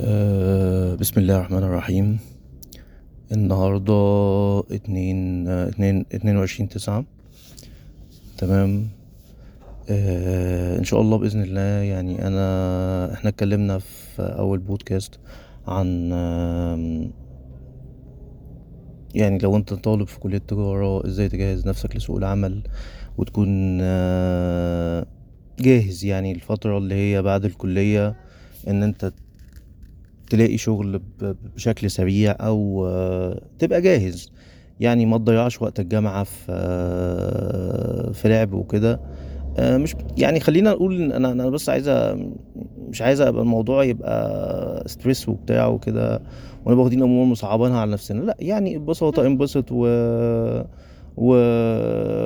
أه بسم الله الرحمن الرحيم. النهاردة اتنين آه، اتنين اتنين وعشرين تسعة. تمام. أه إن شاء الله بإذن الله يعني أنا إحنا اتكلمنا في أول بودكاست عن يعني لو أنت طالب في كلية تجارة إزاي تجهز نفسك لسوق العمل وتكون آه، جاهز يعني الفترة اللي هي بعد الكلية إن أنت تلاقي شغل بشكل سريع أو آه، تبقى جاهز. يعني ما تضيعش وقت الجامعة في آه، في لعب وكده. آه، مش يعني خلينا نقول أنا أنا بس عايزه مش عايزه أبقى الموضوع يبقى ستريس وبتاع وكده ونبقى واخدين امور مصعبينها على نفسنا. لا يعني ببساطة انبسط و و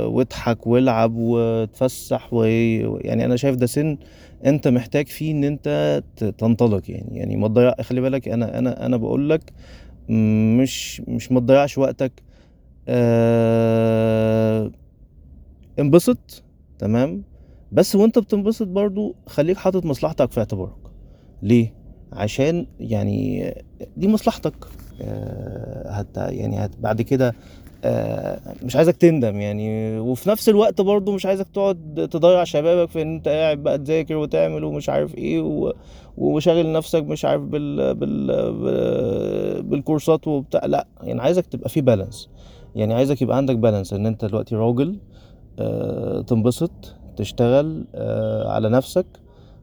واضحك والعب وتفسح و... يعني أنا شايف ده سن انت محتاج فيه ان انت تنطلق يعني. يعني ما تضيع خلي بالك أنا أنا أنا بقول لك مش مش ما تضيعش وقتك آه... انبسط تمام؟ بس وانت بتنبسط برضو خليك حاطط مصلحتك في اعتبارك. ليه؟ عشان يعني دي مصلحتك. آه، هت يعني هت بعد كده مش عايزك تندم يعني. وفي نفس الوقت برضو مش عايزك تقعد تضيع شبابك في إن أنت قاعد بقى تذاكر وتعمل ومش عارف إيه و... وشاغل نفسك مش عارف بال... بال... بال... بالكورسات وبتاع. لأ يعني عايزك تبقى في بالانس يعني عايزك يبقى عندك بالانس إن أنت دلوقتي راجل آه، تنبسط تشتغل آه، على نفسك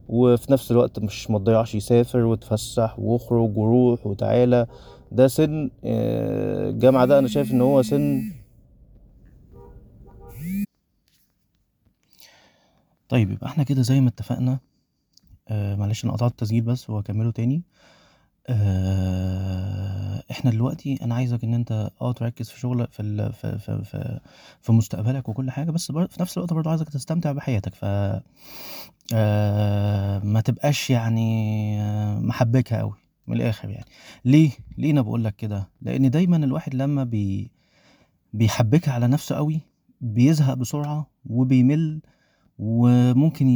وفي نفس الوقت مش ما تضيعش سافر وتفسح وأخرج وروح وتعالى. ده سن آه، الجامعة ده أنا شايف إن هو سن طيب يبقى إحنا كده زي ما اتفقنا آه معلش أنا قطعت التسجيل بس وهكمله تاني آه إحنا دلوقتي أنا عايزك إن أنت آه تركز في شغلك في ال في في في, في مستقبلك وكل حاجة بس. في نفس الوقت برضه عايزك تستمتع بحياتك ف آه ما تبقاش يعني آه، محبكها قوي من الآخر يعني. ليه؟ ليه أنا بقول لك كده؟ لأن دايما الواحد لما بي بيحبكها على نفسه قوي بيزهق بسرعة وبيمل وممكن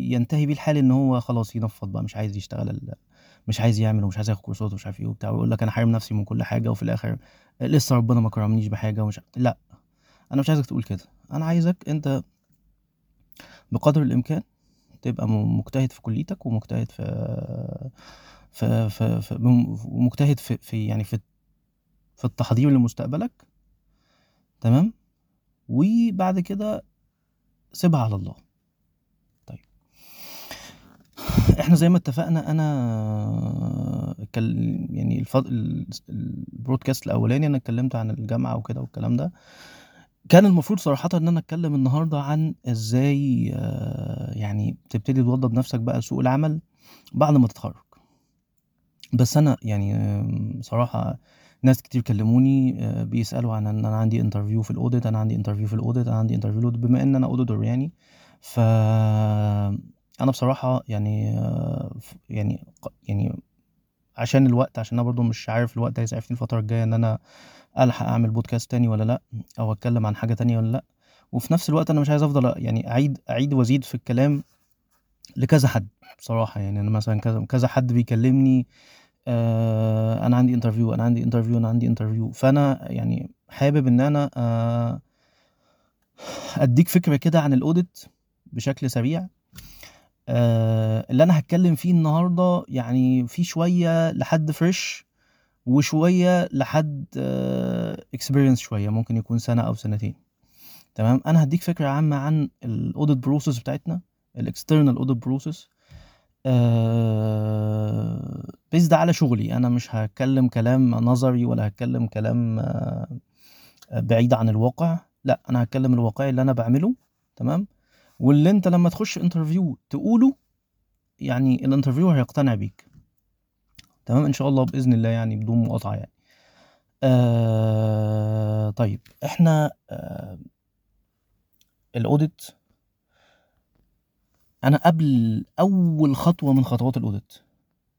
ينتهي بيه الحال إن هو خلاص ينفض بقى مش عايز يشتغل مش عايز يعمل ومش عايز ياخد كورسات ومش عارف إيه وبتاع ويقول لك أنا حارم نفسي من كل حاجة وفي الآخر لسه ربنا ما كرمنيش بحاجة ومش لأ. أنا مش عايزك تقول كده. أنا عايزك أنت بقدر الإمكان تبقى مجتهد في كليتك ومجتهد في ومجتهد في, في يعني في في التحضير لمستقبلك. تمام؟ وبعد كده سيبها على الله. طيب. إحنا زي ما اتفقنا أنا يعني الفض... ال- البرودكاست الأولاني أنا اتكلمت عن الجامعة وكده والكلام ده. كان المفروض صراحة إن أنا أتكلم النهاردة عن إزاي آه، يعني تبتدي توضب نفسك بقى لسوق العمل بعد ما تتخرج. بس أنا يعني آم، صراحة ناس كتير كلموني آه، بيسألوا عن إن أنا عندي interview في ال audit أنا عندي interview في ال audit أنا عندي interview في ال audit بما إن أنا auditor يعني. ف أنا بصراحة يعني آه، يعني يعني عشان الوقت عشان أنا برضو مش عارف الوقت هيسعفني الفترة الجاية إن أنا ألحق أعمل بودكاست تاني ولا لأ أو أتكلم عن حاجة تانية ولا لأ. وفي نفس الوقت أنا مش عايز أفضل يعني أعيد أعيد وأزيد في الكلام لكذا حد بصراحة يعني. أنا مثلا كذا كذا حد بيكلمني آه أنا عندي interview أنا عندي interview أنا عندي interview فأنا يعني حابب إن أنا آه أديك فكرة كده عن ال audit بشكل سريع. آه اللي أنا هتكلم فيه النهارده يعني في شوية لحد fresh وشوية لحد experience شوية ممكن يكون سنة أو سنتين. تمام؟ أنا هديك فكرة عامة عن ال audit process بتاعتنا ال external audit process based على شغلي. أنا مش هتكلم كلام نظري ولا هتكلم كلام آه، بعيد عن الواقع. لا أنا هتكلم الواقعي اللي أنا بعمله تمام؟ واللي أنت لما تخش interview تقوله يعني ال interviewer هيقتنع بيك. تمام؟ إن شاء الله بإذن الله يعني بدون مقاطعة يعني. آه طيب إحنا آه ال audit أنا قبل أول خطوة من خطوات ال audit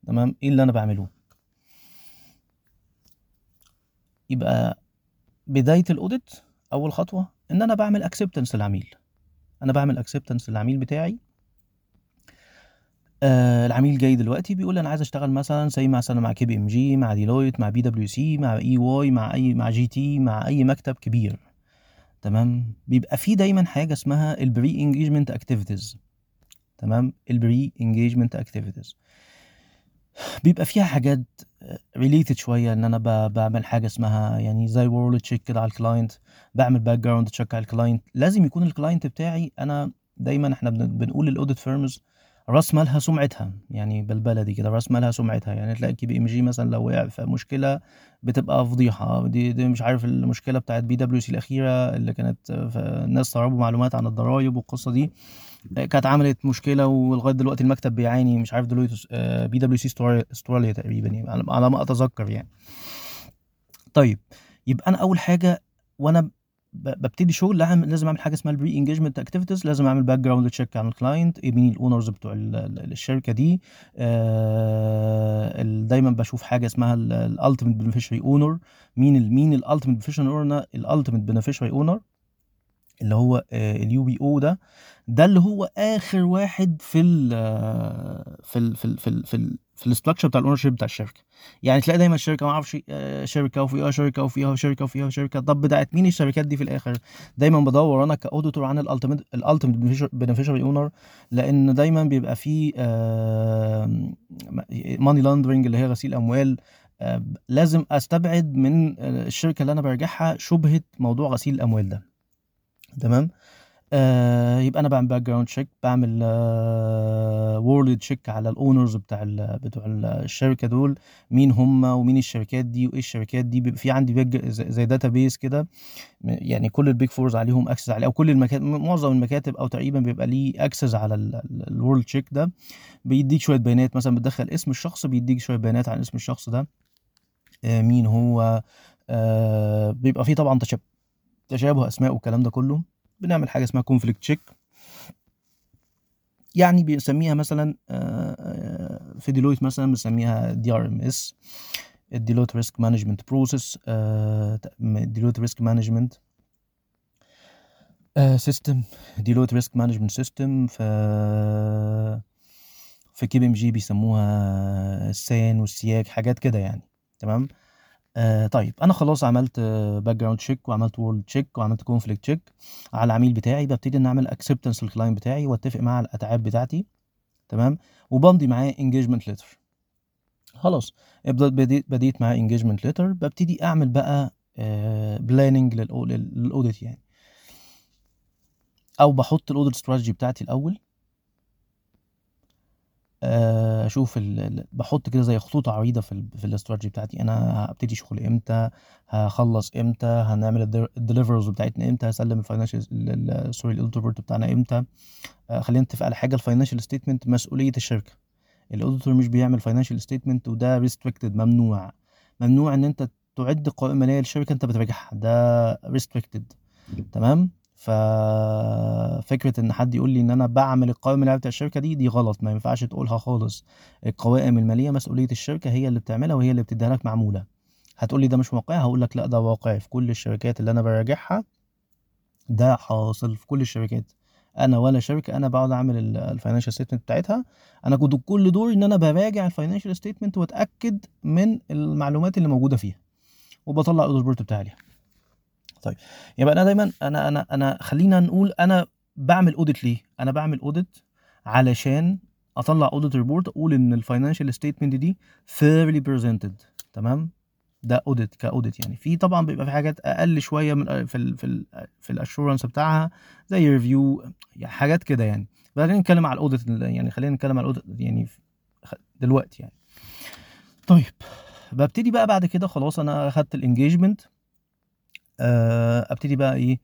تمام؟ إيه اللي أنا بعمله؟ يبقى بداية ال audit أول خطوة إن أنا بعمل acceptance للعميل. أنا بعمل acceptance للعميل بتاعي. آه العميل جاي دلوقتي بيقول أنا عايز أشتغل مثلا زي مثلا مع KPMG مع Deloitte مع بي دبليو سي مع EY مع أي مع GT مع أي مكتب كبير. تمام؟ بيبقى في دايما حاجة اسمها ال pre-engagement activities تمام؟ ال pre-engagement activities بيبقى فيها حاجات related شوية إن أنا بعمل حاجة اسمها يعني زي World-Check كده على ال client بعمل background check على ال client لازم يكون ال client بتاعي أنا دايما إحنا بن- بنقول ال audit firms راس مالها سمعتها يعني بالبلدي كده راس مالها سمعتها. يعني تلاقي KPMG مثلا لو وقع في مشكلة بتبقى فضيحة. دي, دي مش عارف المشكلة بتاعت بي دبليو سي الأخيرة اللي كانت ف- الناس سربوا معلومات عن الضرايب والقصة دي. كانت عملت مشكلة ولغاية دلوقتي المكتب بيعاني مش عارف دلوقتي بي دبليو سي استراليا تقريبا يعني على ما أتذكر يعني. طيب يبقى أنا أول حاجة وأنا ببتدي شغل لازم أعمل حاجة اسمها ال pre-engagement activities لازم أعمل background check عن ال client مين ال owners بتوع ال- ال- الشركة دي. آه دايما بشوف حاجة اسمها ال ultimate beneficiary owner مين مين ال ultimate beneficiary owner ال ultimate beneficiary owner اللي هو ال UBO ده ده اللي هو آخر واحد في ال في ال في ال في ال في, ال في ال structure بتاع ال ownership بتاع الشركة. يعني تلاقي دايما الشركة ما أعرفش آه، شركة وفيها شركة وفيها شركة وفيها شركة. طب بتاعت مين الشركات دي في الآخر؟ دايما بدور أنا ك auditor عن ال ultimate ال ultimate beneficiary owner لأن دايما بيبقى فيه money laundering اللي هي غسيل أموال. آه، لازم أستبعد من آه، الشركة اللي أنا برجعها شبهة موضوع غسيل الأموال ده. تمام؟ آه يبقى أنا بعمل background check بعمل آه world check على ال owners بتاع ال بتوع ال- الشركة دول مين هم ومين الشركات دي وإيه الشركات دي بيبقى في عندي big زي, database كده يعني كل ال Big Fours عليهم access عليه أو كل المكاتب معظم المكاتب أو تقريبا بيبقى ليه access على ال world check ده. بيديك شوية بيانات مثلا بتدخل اسم الشخص بيديك شوية بيانات عن اسم الشخص ده آه مين هو آه بيبقى فيه طبعا تشابه. تشابه أسماء والكلام ده كله بنعمل حاجة اسمها conflict check يعني بنسميها مثلا آه، آه، في Deloitte مثلا بنسميها DRMS ال Deloitte risk management process Deloitte risk management system Deloitte risk management system في في KPMG بيسموها ال Sentinel و ال CEAC حاجات كده يعني تمام؟ آه طيب أنا خلاص عملت background check وعملت world check وعملت conflict check على العميل بتاعي ببتدي إن أعمل acceptance لل client بتاعي وأتفق معاه على الأتعاب بتاعتي تمام؟ وبمضي معاه engagement letter خلاص بديت بديت معاه engagement letter ببتدي أعمل بقى planning لل audit يعني. أو بحط ال audit strategy بتاعتي الأول. آه، أشوف ال... بحط كده زي خطوط عريضة في ال... في الاستراتيجي بتاعتي. أنا هبتدي شغل إمتى؟ هخلص إمتى؟ هنعمل ال deliverables بتاعتنا إمتى؟ هسلم ال financial sorry ال auditor بتاعنا إمتى؟ آه، خلينا نتفق على حاجة. ال financial statement مسؤولية الشركة. ال auditor مش بيعمل financial statement وده restricted ممنوع. ممنوع إن أنت تعد قوائم ماليه للشركة أنت بتراجعها ده restricted تمام؟ ففكره إن حد يقول لي إن أنا بعمل القوائم الماليه بتاع الشركة دي دي غلط ما ينفعش تقولها خالص. القوائم المالية مسؤولية الشركة هي اللي بتعملها وهي اللي بتديها لك معمولة. هتقول لي ده مش واقعي هقول لك لا ده واقعي. في كل الشركات اللي أنا براجعها ده حاصل في كل الشركات. أنا ولا شركة أنا بقعد أعمل ال financial statement بتاعتها. أنا كنت كل دور إن أنا براجع ال financial statement وأتأكد من المعلومات اللي موجودة فيها. وبطلع ال audit report بتاعي عليها. طيب. يبقى أنا دايما أنا أنا أنا خلينا نقول أنا بعمل audit ليه؟ أنا بعمل audit علشان أطلع audit report أقول إن ال financial statement دي fairly presented. تمام؟ ده audit ك audit يعني. في طبعا بيبقى في حاجات أقل شوية من في ال في ال في ال assurance بتاعها زي review يعني حاجات كده يعني. بس خلينا نتكلم على ال audit يعني خلينا نتكلم على ال audit يعني دلوقتي يعني. طيب. ببتدي بقى بعد كده خلاص أنا أخدت ال engagement أبتدي بقى إيه؟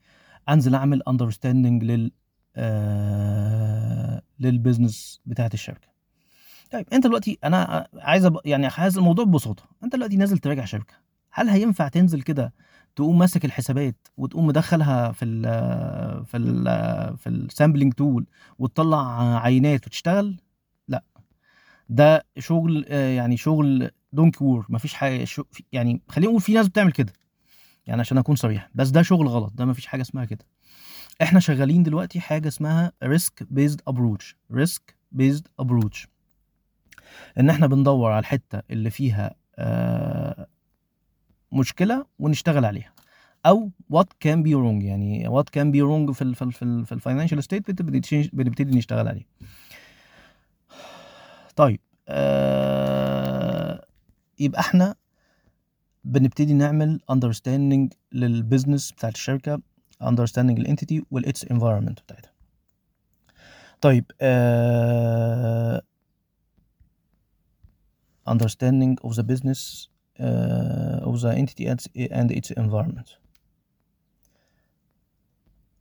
أنزل أعمل understanding لل آه لل business بتاعت الشركة. طيب أنت دلوقتي أنا عايز أب... يعني عايز الموضوع ببساطة. أنت دلوقتي نازل تراجع شركة. هل هينفع تنزل كده تقوم ماسك الحسابات وتقوم مدخلها في ال في ال في ال sampling tool وتطلع عينات وتشتغل؟ لا. ده شغل آه، يعني شغل donkey work مفيش حاجة يعني خلينا نقول في ناس بتعمل كده. يعني عشان أكون صريح. بس ده شغل غلط. ده مفيش حاجة اسمها كده. إحنا شغالين دلوقتي حاجة اسمها risk-based approach risk-based approach إن إحنا بندور على الحتة اللي فيها آه مشكلة ونشتغل عليها. أو what can be wrong. يعني what can be wrong في ال في في, ال في ال financial statement بنبتدي نشتغل عليه. طيب آه يبقى إحنا بنبتدي نعمل understanding لل business بتاعت الشركة understanding ال entity و its environment بتاعتها طيب آه understanding of the business uh, of the entity and its environment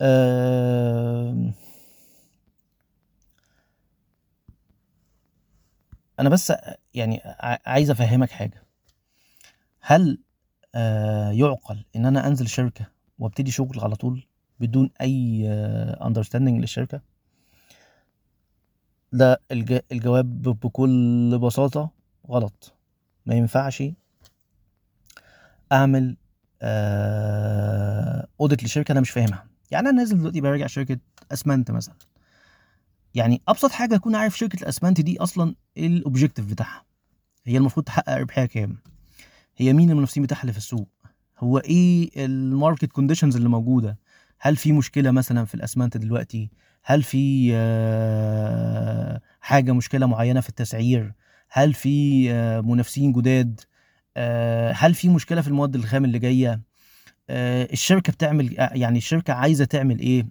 آه أنا بس يعني عايز افهمك حاجة هل آه يعقل إن أنا أنزل شركة وأبتدي شغل على طول بدون أي understanding للشركة؟ ده الج... الجواب بكل بساطة غلط. ما ينفعش أعمل audit لشركة أنا مش فاهمها. يعني أنا نازل دلوقتي براجع شركة أسمنت مثلا. يعني أبسط حاجة أكون عارف شركة الأسمنت دي أصلا إيه ال objective بتاعها؟ هي المفروض تحقق ربحيه كام؟ هي مين المنافسين بتاعها اللي في السوق؟ هو إيه ال market conditions اللي موجودة؟ هل في مشكلة مثلا في الأسمنت دلوقتي؟ هل في حاجة مشكلة معينة في التسعير؟ هل في منافسين جداد؟ هل في مشكلة في المواد الخام اللي جاية؟ الشركة بتعمل يعني الشركة عايزة تعمل إيه؟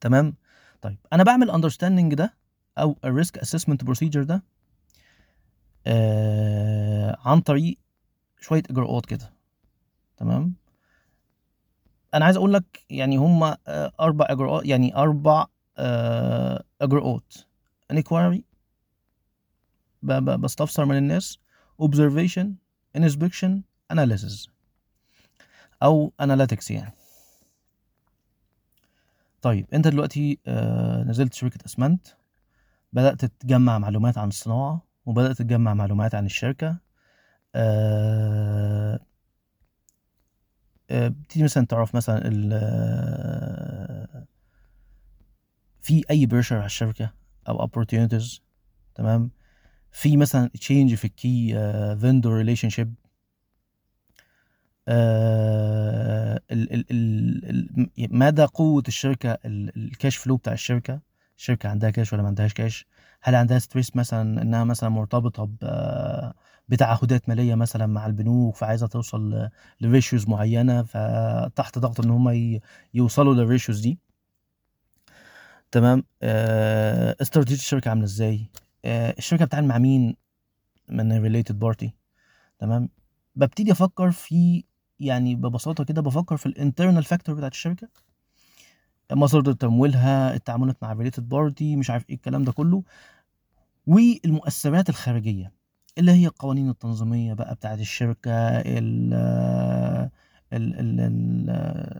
تمام؟ طيب أنا بعمل understanding ده أو ال risk assessment procedure ده آه عن طريق شوية إجراءات كده. تمام؟ أنا عايز أقول لك يعني هم آه أربع اجراءات يعني أربع آه إجراءات. انكوايري بستفسر من الناس. Observation inspection analysis. أو analytics يعني. طيب أنت دلوقتي آه نزلت شركة أسمنت. بدأت تجمع معلومات عن الصناعة وبدأت تجمع معلومات عن الشركة. آه بتيجي مثلا تعرف مثلا ال في أي pressure على الشركة أو opportunities تمام؟ في مثلا change في ال key vendor relationship مدى قوة الشركة ال cash flow بتاع الشركة الشركة عندها كاش ولا ما عندهاش كاش هل عندها stress مثلا إنها مثلا مرتبطة بتعهدات مالية مثلا مع البنوك فعايزة توصل ل ratios معينة فتحت ضغط إن هم يوصلوا لل ratios دي. تمام؟ استراتيجية الشركة عاملة إزاي؟ الشركة بتتعامل مع مين؟ من related party تمام؟ ببتدي أفكر في يعني ببساطة كده بفكر في ال internal factor بتاعت الشركة. مصادر تمويلها التعاملات مع ال related party مش عارف إيه الكلام ده كله والمؤثرات الخارجية. اللي هي القوانين التنظيمية بقى بتاعت الشركة ال ال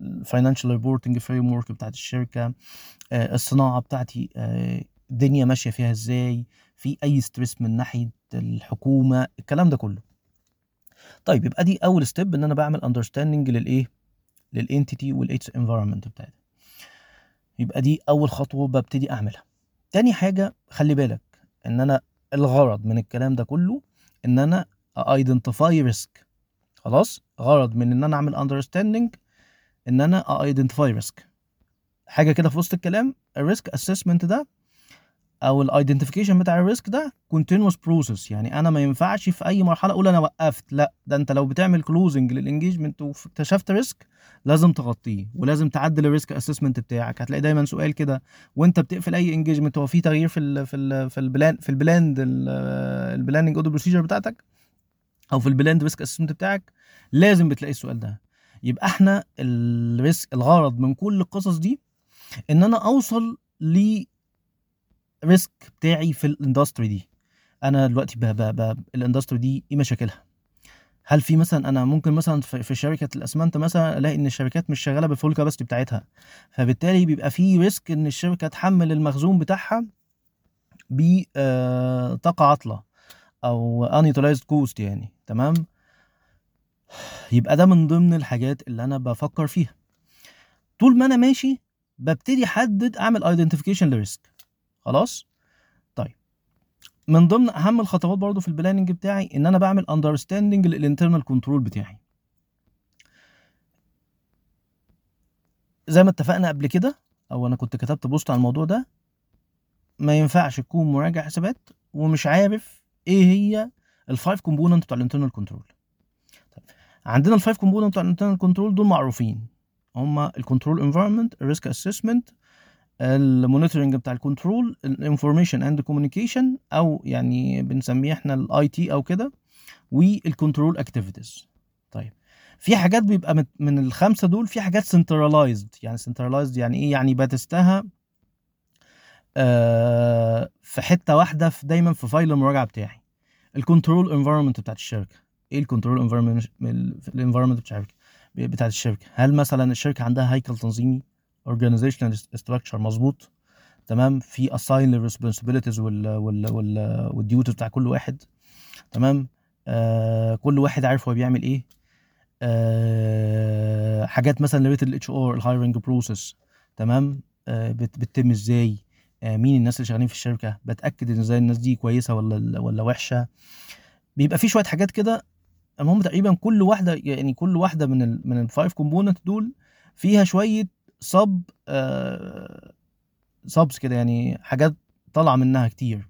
ال financial reporting framework بتاعت الشركة الصناعة بتاعتي الدنيا ماشية فيها إزاي في أي stress من ناحية الحكومة الكلام ده كله. طيب يبقى دي أول step إن أنا بعمل understanding للإيه؟ لل entity وال its environment بتاعتي يبقى دي أول خطوة ببتدي أعملها. تاني حاجة خلي بالك إن أنا الغرض من الكلام ده كله إن أنا identify risk خلاص؟ غرض من إن أنا أعمل understanding إن أنا identify risk حاجة كده في وسط الكلام؟ ال risk assessment ده أو ال identification بتاع ال risk ده continuous process يعني أنا ما ينفعش في أي مرحلة أقول أنا وقفت. لا ده أنت لو بتعمل closing لل engagement واكتشفت risk لازم تغطيه ولازم تعدل ال risk assessment بتاعك. هتلاقي دايما سؤال كده وأنت بتقفل أي engagement هو في تغيير في ال في ال في ال plan في ال planned ال planning audit procedure بتاعتك أو في ال planned risk assessment بتاعك؟ لازم بتلاقي السؤال ده. يبقى إحنا ال risk الغرض من كل القصص دي إن أنا أوصل ل risk بتاعي في ال industry دي. أنا دلوقتي ال industry دي إيه مشاكلها؟ هل في مثلا أنا ممكن مثلا في, شركة الأسمنت مثلا ألاقي إن الشركات مش شغالة بال full capacity بتاعتها. فبالتالي بيبقى في risk إن الشركة تحمل المخزون بتاعها بطاقة عاطلة أو unutilized cost يعني. تمام؟ يبقى ده من ضمن الحاجات اللي أنا بفكر فيها. طول ما أنا ماشي ببتدي أحدد أعمل identification ل risk. خلاص؟ طيب. من ضمن أهم الخطوات برضو في ال planning بتاعي إن أنا بعمل understanding لل internal control بتاعي. زي ما اتفقنا قبل كده أو أنا كنت كتبت post على الموضوع ده ما ينفعش تكون مراجع حسابات ومش عارف إيه هي الفايف كومبوننت بتاع الانترنال كنترول عندنا الفايف كومبوننت بتاع الانترنال كنترول دول معروفين. هما الكنترول انفايرمنت الريسك اسسمنت المونيتورنج بتاع الكنترول الانفورميشن اند كوميونيكيشن أو يعني بنسميه إحنا ال IT أو كده وال control activities. طيب في حاجات بيبقى من, الخمسة دول في حاجات centralized يعني centralized يعني إيه؟ يعني بت test ها آه في حتة واحدة في دايما في file المراجعة بتاعي. ال control environment بتاعت الشركة. إيه ال control environment ال environment بتاعت الشركة؟ بتاعت الشركة. هل مثلا الشركة عندها هيكل تنظيمي؟ Organizational structure مظبوط تمام؟ في assign responsibilities وال وال وال وال duty بتاع كل واحد تمام؟ آه كل واحد عارف هو بيعمل إيه. آه حاجات مثلا related ال HR ال hiring process تمام؟ آه بت بتتم إزاي؟ آه مين الناس اللي شغالين في الشركة؟ بتأكد إن إزاي الناس دي كويسة ولا ولا وحشة؟ بيبقى في شوية حاجات كده المهم تقريبا كل واحدة يعني كل واحدة من ال من ال five component دول فيها شوية sub آه subs كده يعني حاجات طالعة منها كتير.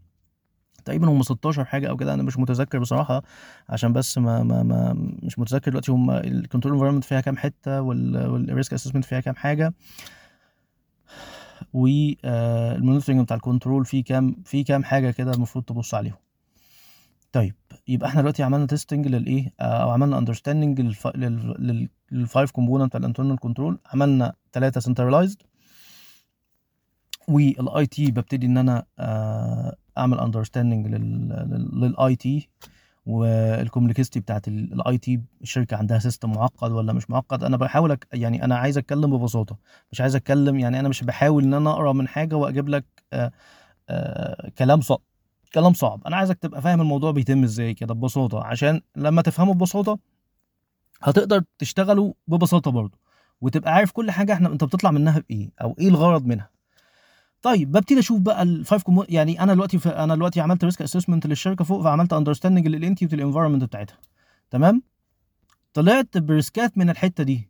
تقريبا هم 16 حاجة أو كده أنا مش متذكر بصراحة عشان بس ما, ما, ما مش متذكر دلوقتي هم ال control environment فيها كام حتة وال risk assessment فيها كام حاجة. وال monitoring بتاع ال control فيه كام في كام حاجة كده المفروض تبص عليهم. طيب. يبقى إحنا دلوقتي عملنا testing للإيه؟ أو عملنا understanding لل five component بتاع ال internal control عملنا ثلاثة centralized وال IT ببتدي إن أنا أعمل understanding لل IT وال complexity بتاعت ال IT الشركة عندها system معقد ولا مش معقد. أنا بحاول. يعني أنا عايز أتكلم ببساطة. مش عايز أتكلم يعني أنا مش بحاول إن أنا أقرأ من حاجة وأجيب لك آآ آآ كلام صعب كلام صعب. أنا عايزك تبقى فاهم الموضوع بيتم إزاي كده ببساطة عشان لما تفهمه ببساطة هتقدر تشتغله ببساطة برضه وتبقى عارف كل حاجة إحنا أنت بتطلع منها بإيه أو إيه الغرض منها. طيب ببتدي أشوف بقى ال five compo يعني أنا دلوقتي ف... أنا دلوقتي عملت risk assessment للشركة فوق فعملت understanding لل entity وال environment بتاعتها. تمام؟ طلعت ب risks ات من الحتة دي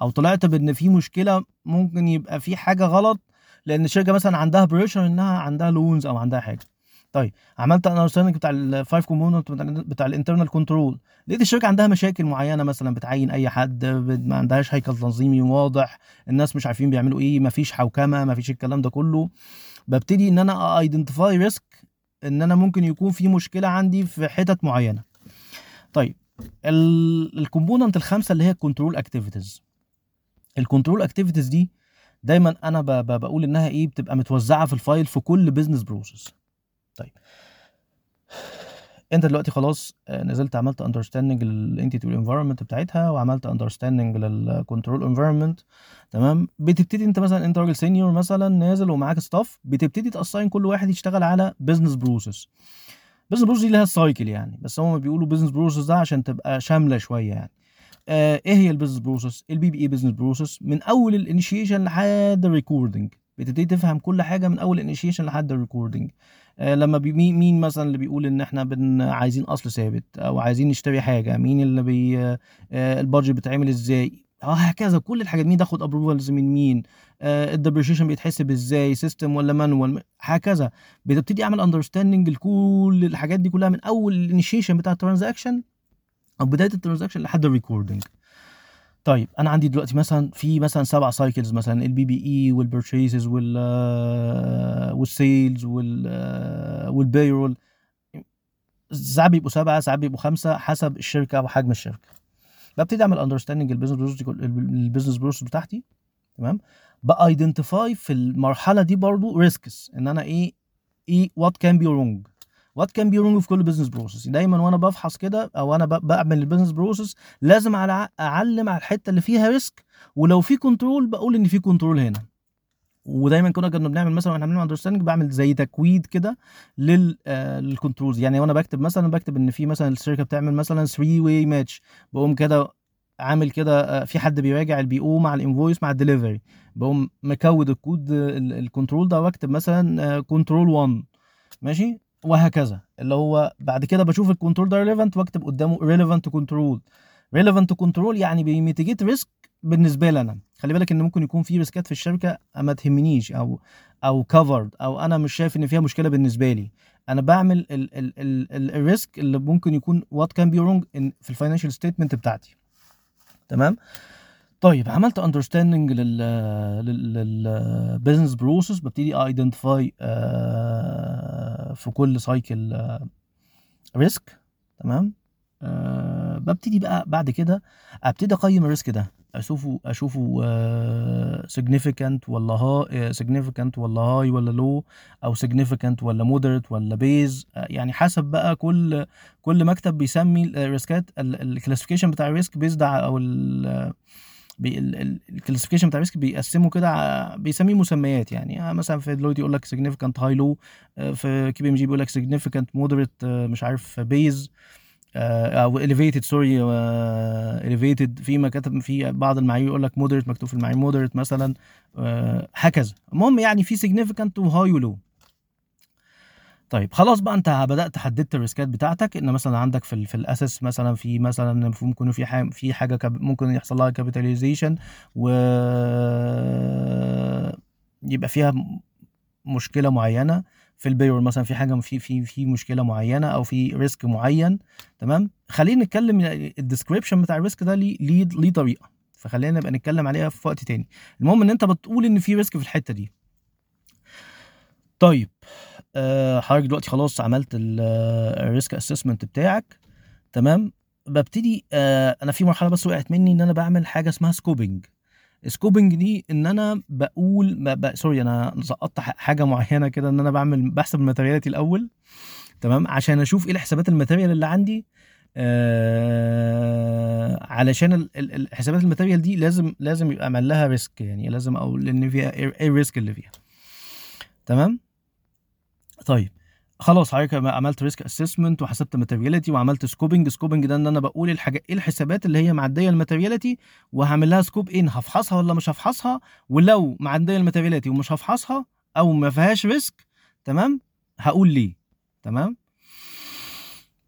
أو طلعت بإن في مشكلة ممكن يبقى في حاجة غلط لأن الشركة مثلا عندها pressure إنها عندها loans أو عندها حاجة. طيب عملت understanding بتاع ال five component بتاع, ال internal control لقيت الشركة عندها مشاكل معينة مثلا بتعين أي حد ما عندهاش هيكل تنظيمي واضح الناس مش عارفين بيعملوا إيه مفيش حوكمة مفيش الكلام ده كله. ببتدي إن أنا identify risk إن أنا ممكن يكون في مشكلة عندي في حتت معينة. طيب ال component الخامسه اللي هي ال control activities ال control activities دي دايما أنا بقول إنها إيه بتبقى متوزعة في ال file في كل business process طيب. انت دلوقتي خلاص نزلت عملت understanding لل entity وال environment بتاعتها وعملت understanding لل control environment تمام؟ بتبتدي انت مثلا انت راجل senior مثلا نازل ومعاك staff بتبتدي ت assign كل واحد يشتغل على business process business process دي لها ال cycle يعني بس هم بيقولوا business process ده عشان تبقى شاملة شوية يعني. آه إيه هي ال business process ال PPE business process من أول الانيشيشن لحد ال recording بتبتدي تفهم كل حاجة من أول الانيشيشن لحد ال recording آه لما بي مين مثلا اللي بيقول إن إحنا بن عايزين أصل ثابت أو عايزين نشتري حاجة؟ مين اللي بي آه ال budget بتعمل إزاي؟ هكذا. كل الحاجات. مين تاخد approvals من مين؟ آه ال depreciation بيتحسب إزاي؟ system ولا manual هكذا. بتبتدي أعمل understanding لكل الحاجات دي كلها من أول الانيشيشن بتاع ال transaction أو بداية ال transaction لحد ال recording طيب أنا عندي دلوقتي مثلا في مثلا سبع cycles مثلا ال PPE وال purchases وال وال sales وال وال payroll ساعات بيبقوا سبعة ساعات بيبقوا خمسة حسب الشركة وحجم الشركة. ببتدي أعمل understanding ال business process بتاعتي تمام؟ ب identify في المرحلة دي برضو risks إن أنا إيه إيه what can be wrong what can be wrong في كل business process دايما وأنا بفحص كده أو أنا بعمل ال business process لازم أعلم على الحتة اللي فيها risk ولو في control بقول إن في control هنا. ودايما كنا كنا بنعمل مثلا وإحنا بنعمل understanding بعمل زي تكويد كده لل آه لل controls يعني وأنا بكتب مثلا بكتب إن في مثلا الشركة بتعمل مثلا 3 way match بقوم كده عامل كده آه في حد بيراجع ال PO مع ال invoice مع الدليفري بقوم مكود الكود ال control ده وأكتب مثلا control 1 ماشي؟ وهكذا. اللي هو بعد كده بشوف ال control ده relevant واكتب قدامه relevant control relevant control يعني بي mitigate risk بالنسبة لي أنا. خلي بالك إن ممكن يكون في risk ات في الشركة ما تهمنيش أو أو كفرد أو أنا مش شايف إن فيها مشكلة بالنسبة لي. أنا بعمل ال risk اللي ممكن يكون what can be wrong في ال financial statement بتاعتي. تمام؟ طيب عملت understanding لل لل business process ببتدي identify في كل cycle risk تمام؟ أه ببتدي بقى بعد كده أبتدي أقيم ال risk ده أشوفه أشوفه significant ولا high significant ولا high ولا low أو significant ولا moderate ولا base يعني حسب بقى كل كل مكتب بيسمي ال risk ات ال classification بتاع ال risk based أو ال classification بتاع ال risk بيقسمه كده بيسميه مسميات يعني. مثلا في دلوقتي يقول لك significant high low في KPMG بيقول لك significant moderate مش عارف base أو elevated sorry elevated في مكاتب في بعض المعايير يقول لك moderate مكتوب في المعايير moderate مثلا هكذا. المهم يعني في significant و high و low طيب خلاص بقى انت بدأت حددت ال risk ات بتاعتك ان مثلا عندك في في الاسس مثلا في مثلا ممكن في حاجة في حاجة ممكن يحصل لها capitalization و يبقى فيها مشكلة معينة في ال payroll مثلا في حاجة في في في مشكلة معينة أو في risk معين تمام؟ خلينا نتكلم ال description بتاع ال risk ده ليه ليه ليه طريقة فخلينا نبقى نتكلم عليها في وقت تاني. المهم إن أنت بتقول إن في risk في الحتة دي. طيب حضرتك دلوقتي خلاص عملت ال risk assessment بتاعك تمام؟ ببتدي أه أنا في مرحلة بس وقعت مني إن أنا بعمل حاجة اسمها scoping scoping دي إن أنا بقول. sorry أنا سقطت حاجة معينة كده إن أنا بعمل بحسب ال materiality الأول تمام؟ عشان أشوف إيه الحسابات ال material اللي عندي آه علشان ال... ال... الحسابات ال material دي لازم لازم يبقى عمل لها risk يعني لازم أقول إن فيها إيه ال risk اللي فيها تمام؟ طيب خلاص حضرتك عملت risk assessment وحسبت materiality وعملت scoping scoping ده إن أنا بقول الحاجة إيه الحسابات اللي هي معدية ال materiality وهعمل لها scope إن هفحصها ولا مش هفحصها؟ ولو معدية ال materiality ومش هفحصها أو ما فيهاش risk تمام؟ هقول ليه تمام؟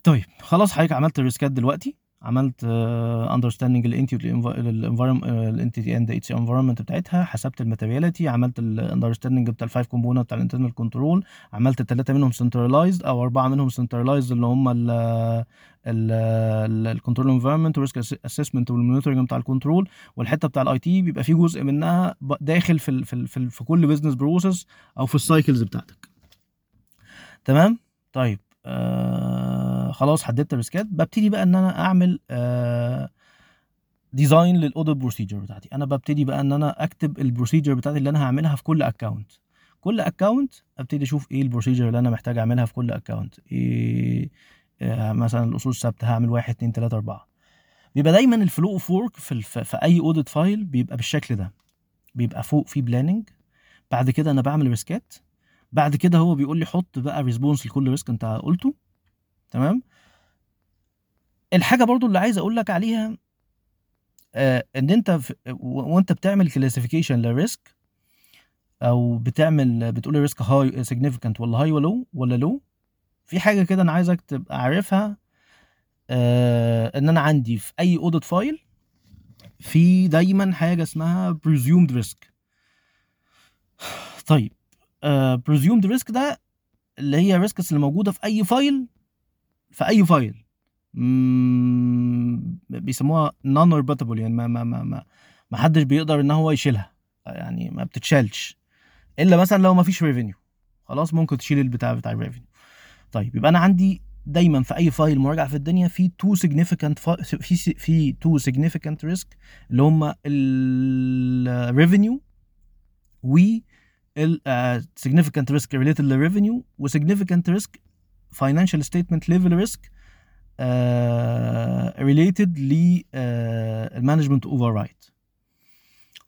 طيب خلاص حضرتك عملت ال risk ات دلوقتي. عملت understanding ال entity ال entity and its environment بتاعتها حسبت ال materiality عملت ال understanding بتاع ال five component بتاع ال internal control عملت الثلاثه منهم centralized أو أربعة منهم centralized اللي هم ال control environment وال risk assessment وال monitoring بتاع ال control والحتة بتاع ال IT بيبقى في جزء منها داخل في ال في ال في, ال في كل business process أو في ال cycles بتاعتك. تمام؟ طيب آه خلاص حددت ال risk ات ببتدي بقى إن أنا أعمل design لل audit procedure بتاعتي. أنا ببتدي بقى إن أنا أكتب ال procedure بتاعتي اللي أنا هعملها في كل account كل account أبتدي أشوف إيه ال procedure اللي أنا محتاج أعملها في كل account إيه آه مثلا الأصول الثابتة هعمل واحد اتنين تلاتة أربعة. بيبقى دايما ال flow of work في. في أي audit file بيبقى بالشكل ده. بيبقى فوق في planning بعد كده أنا بعمل risk ات. بعد كده هو بيقول لي حط بقى response لكل risk أنت قلته. تمام؟ الحاجة برضو اللي عايز أقول لك عليها آه إن أنت في وأنت بتعمل classification لل risk أو بتعمل بتقول risk high significant ولا high ولا low ولا لو في حاجة كده أنا عايزك تبقى عارفها آه إن أنا عندي في أي audit file في دايما حاجة اسمها presumed risk. طيب presumed risk ده اللي هي risks اللي موجودة في أي file في اي file بيسموها non-rebuttable يعني ما ما ما ما ما حدش بيقدر إن هو يشيلها. يعني ما بتتشالش. إلا مثلا لو ما فيش revenue خلاص ممكن تشيل البتاع بتاع ال revenue طيب يبقى أنا عندي دايما في أي file مراجعة في الدنيا في two significant في في two significant risk اللي هم ال revenue و ال significant risk related revenue و significant risk financial statement level risk uh, related ل ال management override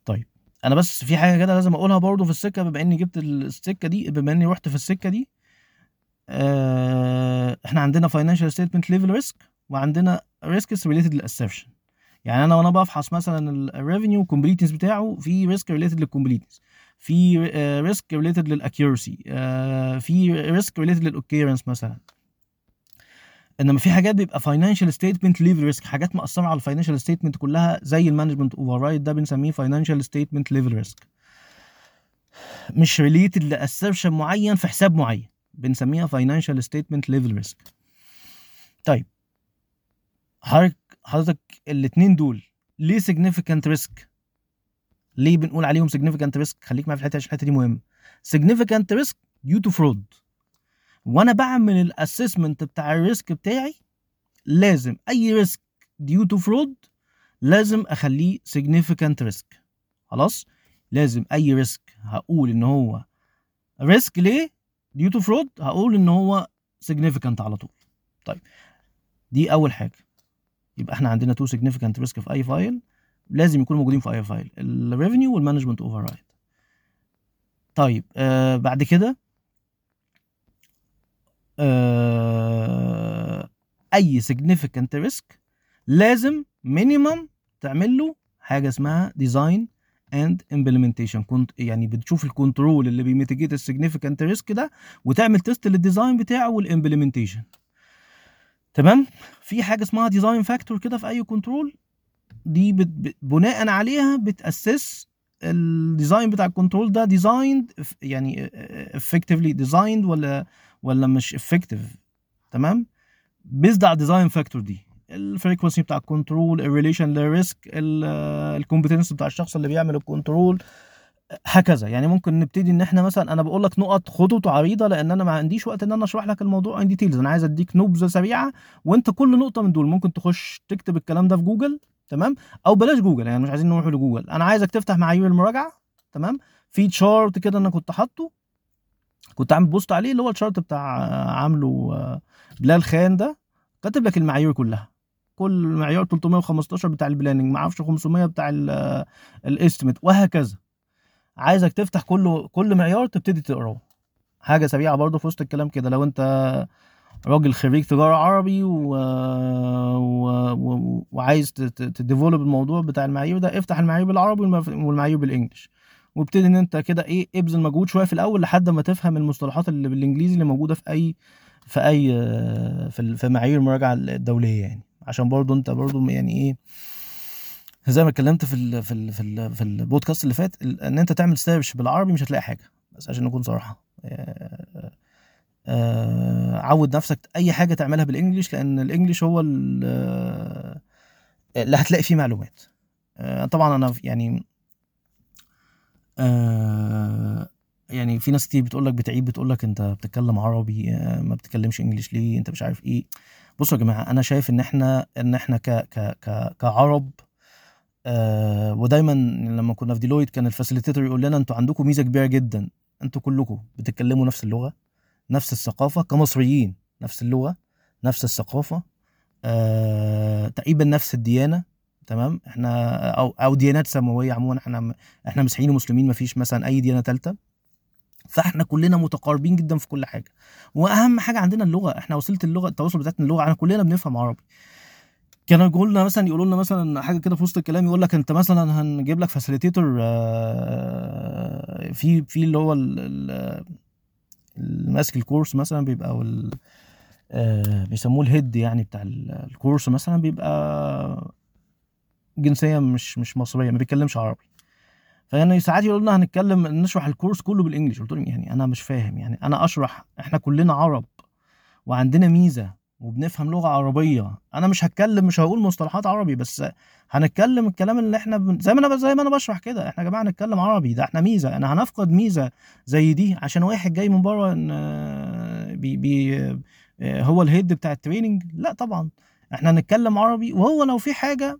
طيب أنا بس في حاجة كده لازم أقولها برضو في السكة بما إني جبت السكة دي بما إني رحت في السكة دي. uh, إحنا عندنا financial statement level risk وعندنا risks related لل assertion. يعني أنا وأنا بفحص مثلا ال revenue completeness بتاعه في risk related لل completeness في risk related لل accuracy في risk related لل occurrence مثلا. إنما في حاجات بيبقى financial statement level risk حاجات مأثرة على ال financial statement كلها زي ال management override ده بنسميه financial statement level risk مش related ل assertion معين في حساب معين بنسميها financial statement level risk طيب حضرتك حضرتك دول ليه significant ريسك ليه بنقول عليهم significant ريسك خليك معايا في الحتة عشان الحتة دي مهمة. significant ريسك due to fraud. وأنا بعمل ال assessment بتاع ال risk بتاعي لازم أي risk due to fraud لازم أخليه significant ريسك خلاص؟ لازم أي risk هقول إن هو risk ليه؟ due to fraud هقول إن هو significant على طول. طيب دي أول حاجة. يبقى إحنا عندنا two significant risk في أي file لازم يكونوا موجودين في اي file. ال revenue وال management override طيب آه بعد كده آه أي significant risk لازم minimum تعمل له حاجة اسمها design and implementation كنت يعني بتشوف ال control اللي بي mitigate ال significant risk ده وتعمل test لل design بتاعه وال implementation تمام؟ في حاجة اسمها design factor كده في أي control دي بت... بناء عليها بتأسس ال design بتاع ال control ده designed يعني effectively designed ولا ولا مش effective تمام؟ based على ال design factor دي. ال frequency بتاع ال control ال relation لل risk ال competence بتاع الشخص اللي بيعمل ال control هكذا. يعني ممكن نبتدي إن إحنا مثلا أنا بقول لك نقط خطوط عريضة لأن أنا ما عنديش وقت إن أنا أشرح لك الموضوع in details أنا عايز أديك نبذه سريعة وأنت كل نقطة من دول. ممكن تخش تكتب الكلام ده في جوجل تمام؟ أو بلاش جوجل يعني مش عايزين نروح لجوجل. أنا عايزك تفتح معايير المراجعة تمام؟ في chart كده أنا كنت حاطه كنت عامل post عليه اللي هو ال chart بتاع آه، عامله آه، بلال خان ده كاتب لك المعايير كلها. كل معيار 315 بتاع ال planning ما أعرفش 500 بتاع ال estimate وهكذا. عايزك تفتح كل كل معيار تبتدي تقراه. حاجة سريعة برضه في وسط الكلام كده لو أنت راجل خريج تجارة عربي و... و... و... وعايز ت develop الموضوع بتاع المعايير ده افتح المعايير بالعربي والمعايير بال English. وابتدي إن أنت كده إيه إبذل مجهود شوية في الأول لحد ما تفهم المصطلحات اللي بالإنجليزي اللي موجودة في أي في أي في في معايير المراجعة الدولية يعني. عشان برضه أنت برضه يعني إيه زي ما اتكلمت في ال في ال في ال في البودكاست اللي فات إن أنت تعمل search بالعربي مش هتلاقي حاجة. بس عشان نكون صراحة عود نفسك أي حاجة تعملها بال English لأن ال English هو آه، اللي هتلاقي فيه معلومات. آه، طبعا أنا يعني آه، يعني في ناس كتير بتقول لك بتعيب بتقول لك أنت بتتكلم عربي آه، ما بتتكلمش English ليه؟ أنت مش عارف إيه. بصوا يا جماعة أنا شايف إن إحنا إن إحنا ك ك ك كعرب آه ودايما لما كنا في ديلويت كان ال facilitator يقول لنا أنتوا عندكم ميزة كبيرة جدا أنتوا كلكم بتتكلموا نفس اللغة. نفس الثقافة كمصريين نفس اللغة نفس الثقافة آه تقريبا نفس الديانة تمام؟ إحنا أو أو ديانات سماوية عموما إحنا إحنا مسيحيين ومسلمين مفيش مثلا أي ديانة ثالثه فإحنا كلنا متقاربين جدا في كل حاجة. وأهم حاجة عندنا اللغة إحنا وسيلة اللغة التواصل بتاعتنا اللغة إحنا كلنا بنفهم عربي. كانوا يقولوا لنا مثلا يقولوا لنا مثلا حاجة كده في وسط الكلام يقول لك أنت مثلا هنجيب لك فاسيليتيتور في في اللي هو ماسك الكورس مثلا بيبقى أو آه، بيسموه الهيد يعني بتاع ال- الكورس مثلا بيبقى جنسية مش مش مصرية ما بيتكلمش عربي. فيعني ساعات يقولوا لنا هنتكلم نشرح الكورس كله بالانجلش قلت لهم يعني أنا مش فاهم يعني أنا أشرح إحنا كلنا عرب وعندنا ميزة وبنفهم لغة عربية. أنا مش هتكلم مش هقول مصطلحات عربي بس هنتكلم الكلام اللي إحنا بن... زي ما أنا زي ما أنا بشرح كده. إحنا يا جماعة نتكلم عربي ده إحنا ميزة. أنا هنفقد ميزة زي دي عشان واحد جاي من بره إن بي... بي... هو ال head بتاع ال training لا طبعا. إحنا هنتكلم عربي وهو لو في حاجة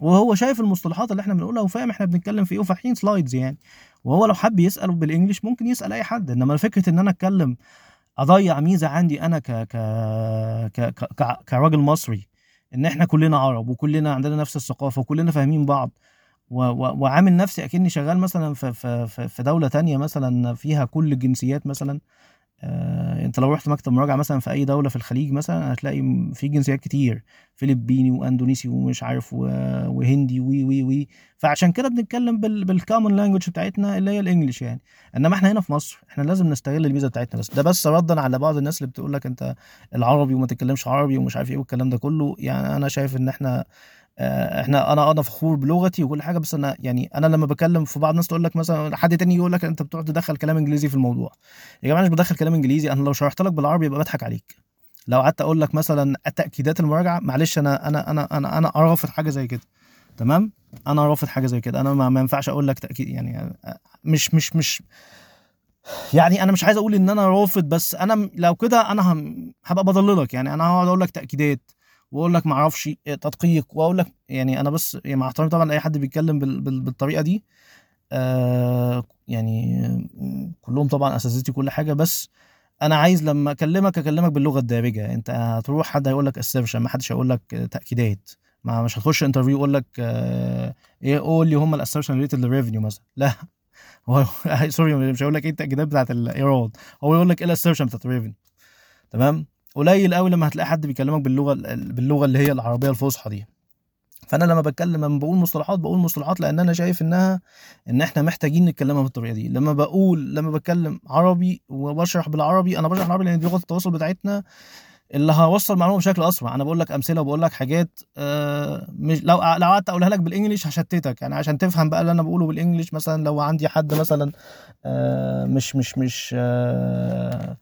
وهو شايف المصطلحات اللي إحنا بنقولها وفاهم إحنا بنتكلم في إيه وفاتحين slides يعني وهو لو حب يسال بال English ممكن يسأل أي حد. إنما فكرة إن أنا أتكلم أضيع ميزة عندي أنا ك ك ك ك كراجل مصري إن إحنا كلنا عرب وكلنا عندنا نفس الثقافة وكلنا فاهمين بعض و- و- وعامل نفسي أكني شغال مثلا في في في دولة تانية مثلا فيها كل الجنسيات مثلا. انت لو رحت مكتب مراجعة مثلا في أي دولة في الخليج مثلا هتلاقي في جنسيات كتير. فلبيني وأندونيسي ومش عارف وهندي وي وي وي. فعشان كده بنتكلم بال بال common language بتاعتنا اللي هي ال English يعني. إنما إحنا هنا في مصر إحنا لازم نستغل الميزة بتاعتنا بس. ده بس ردا على بعض الناس اللي بتقول لك أنت العربي وما تتكلمش عربي ومش عارف إيه والكلام ده كله. يعني أنا شايف إن إحنا آه، إحنا أنا أنا فخور بلغتي وكل حاجة بس أنا يعني أنا لما بكلم في بعض الناس تقول لك مثلا حد تاني يقول لك أنت بتقعد تدخل كلام إنجليزي في الموضوع. يا جماعة مش بدخل كلام إنجليزي أنا لو شرحت لك بالعربي يبقى بضحك عليك. لو قعدت أقول لك مثلا تأكيدات المراجعة معلش أنا أنا أنا أنا أنا رافض حاجة زي كده. تمام؟ أنا رافض حاجة زي كده. أنا ما ينفعش أقول لك تأكيد يعني مش مش مش يعني أنا مش عايز أقول إن أنا رافض بس أنا لو كده أنا هبقى بضللك يعني. أنا هقعد أقول لك تأكيدات. وأقول لك ما أعرفش تدقيق. وأقول لك يعني أنا بس يعني مع احترامي طبعا اي حد بيتكلم بال بال بالطريقة دي آه يعني كلهم طبعا أساتذتي كل حاجة. بس أنا عايز لما أكلمك أكلمك باللغة الدارجة. أنت هتروح حد هيقول لك assertion ما حدش هيقول لك تأكيدات. ما مش هتخش interview يقول لك آه إيه قول لي هم ال assertion related لل revenue مثلا. لا. هو sorry مش هيقول لك إيه التأكيدات بتاعت الإيراد. هو يقول لك إيه ال assertion بتاعت ال revenue تمام؟ قليل قوي لما هتلاقي حد بيكلمك باللغة باللغة اللي هي العربية الفصحى دي. فأنا لما بتكلم لما بقول مصطلحات بقول مصطلحات لأن أنا شايف انها إن إحنا محتاجين نتكلمها بالطريقة دي. لما بقول لما بتكلم عربي وبشرح بالعربي أنا بشرح بالعربي لأن دي لغه التواصل بتاعتنا اللي هوصل معلومه بشكل أسرع. أنا بقول لك أمثلة وبقول لك حاجات آه مش لو لو قعدت أقولها لك بال English هشتتك. يعني عشان تفهم بقى اللي أنا بقوله بال English مثلا لو عندي حد مثلا آه مش مش مش آه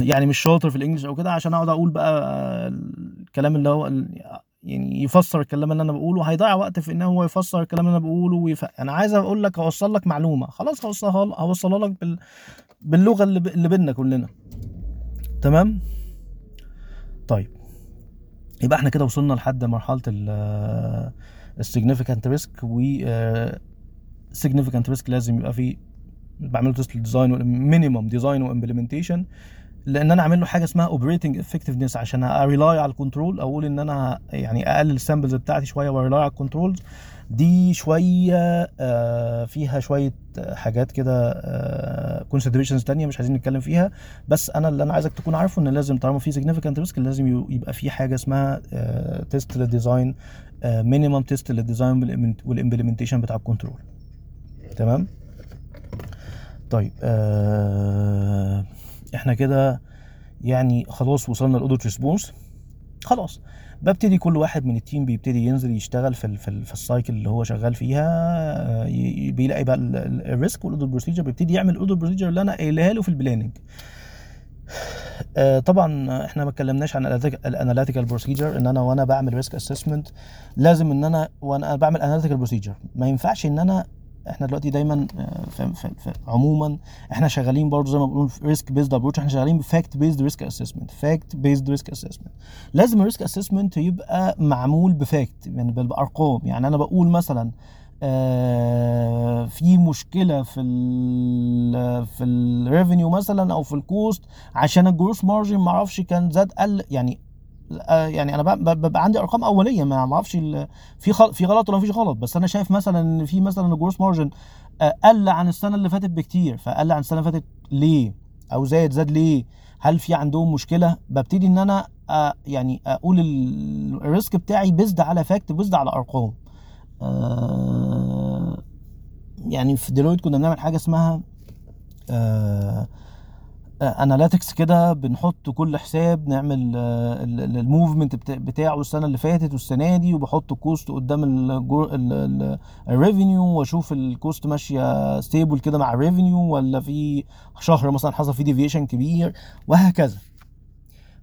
يعني مش شاطر في الإنجليش أو كده عشان أقعد أقول بقى الكلام اللي هو يعني يفسر الكلام اللي أنا بقوله هيضيع وقت في إن هو يفسر الكلام اللي أنا بقوله ويف... أنا عايز أقول لك اوصل لك معلومة خلاص هوصلها هوصلها لك بال... باللغة اللي, ب... اللي بينا كلنا. تمام؟ طيب. يبقى إحنا كده وصلنا لحد مرحلة ال significant risk و significant risk لازم يبقى فيه بعمله test لل design minimum design و implementation لأن أنا اعمل له حاجة اسمها operating effectiveness عشان a rely على ال control أقول إن أنا يعني أقلل ال samples بتاعتي شوية وا rely على ال controls دي شوية آه فيها شوية حاجات كده considerations آه تانية مش عايزين نتكلم فيها. بس أنا اللي أنا عايزك تكون عارفه إن لازم طالما في significant risk لازم يبقى في حاجة اسمها تيست للديزاين مينيمم تيست للديزاين والامبلمنتيشن بتاع الكنترول تمام؟ طيب آه إحنا كده يعني خلاص وصلنا ال audit response. خلاص ببتدي كل واحد من ال team بيبتدي ينزل يشتغل في في, في ال cycle اللي هو شغال فيها آه بيلاقي بقى ال risk وال audit procedure بيبتدي يعمل ال audit procedure اللي أنا قايلها له في ال planning آه طبعا إحنا ما اتكلمناش عن ال analytical procedure إن أنا وأنا بعمل risk assessment لازم إن أنا وأنا بعمل analytical procedure ما ينفعش إن أنا إحنا دلوقتي دايما في, في, في عموما إحنا شغالين برضه زي ما بنقول risk based approach إحنا شغالين ب fact based risk assessment fact based risk assessment لازم ال risk assessment يبقى معمول ب fact يعني بارقام يعني أنا بقول مثلا آه في مشكلة في ال في ال revenue مثلا أو في ال cost عشان ال gross margin ما أعرفش كان زاد قل يعني يعني أنا ببقى عندي أرقام أولية ما أعرفش في في غلط ولا مفيش غلط بس أنا شايف مثلا إن في مثلا ال gross margin قل عن السنة اللي فاتت بكتير. فقل عن السنة اللي فاتت ليه؟ أو زاد زاد ليه؟ هل في عندهم مشكلة؟ ببتدي إن أنا يعني أقول ال risk بتاعي based على fact based على أرقام. يعني في ديلويت كنا بنعمل حاجة اسمها analytics كده بنحط كل حساب نعمل ال movement بتاعه السنة اللي فاتت والسنة دي وبحط ال cost قدام ال revenue وأشوف ال cost ماشية stable كده مع ال revenue ولا في شهر مثلا حصل فيه deviation كبير وهكذا.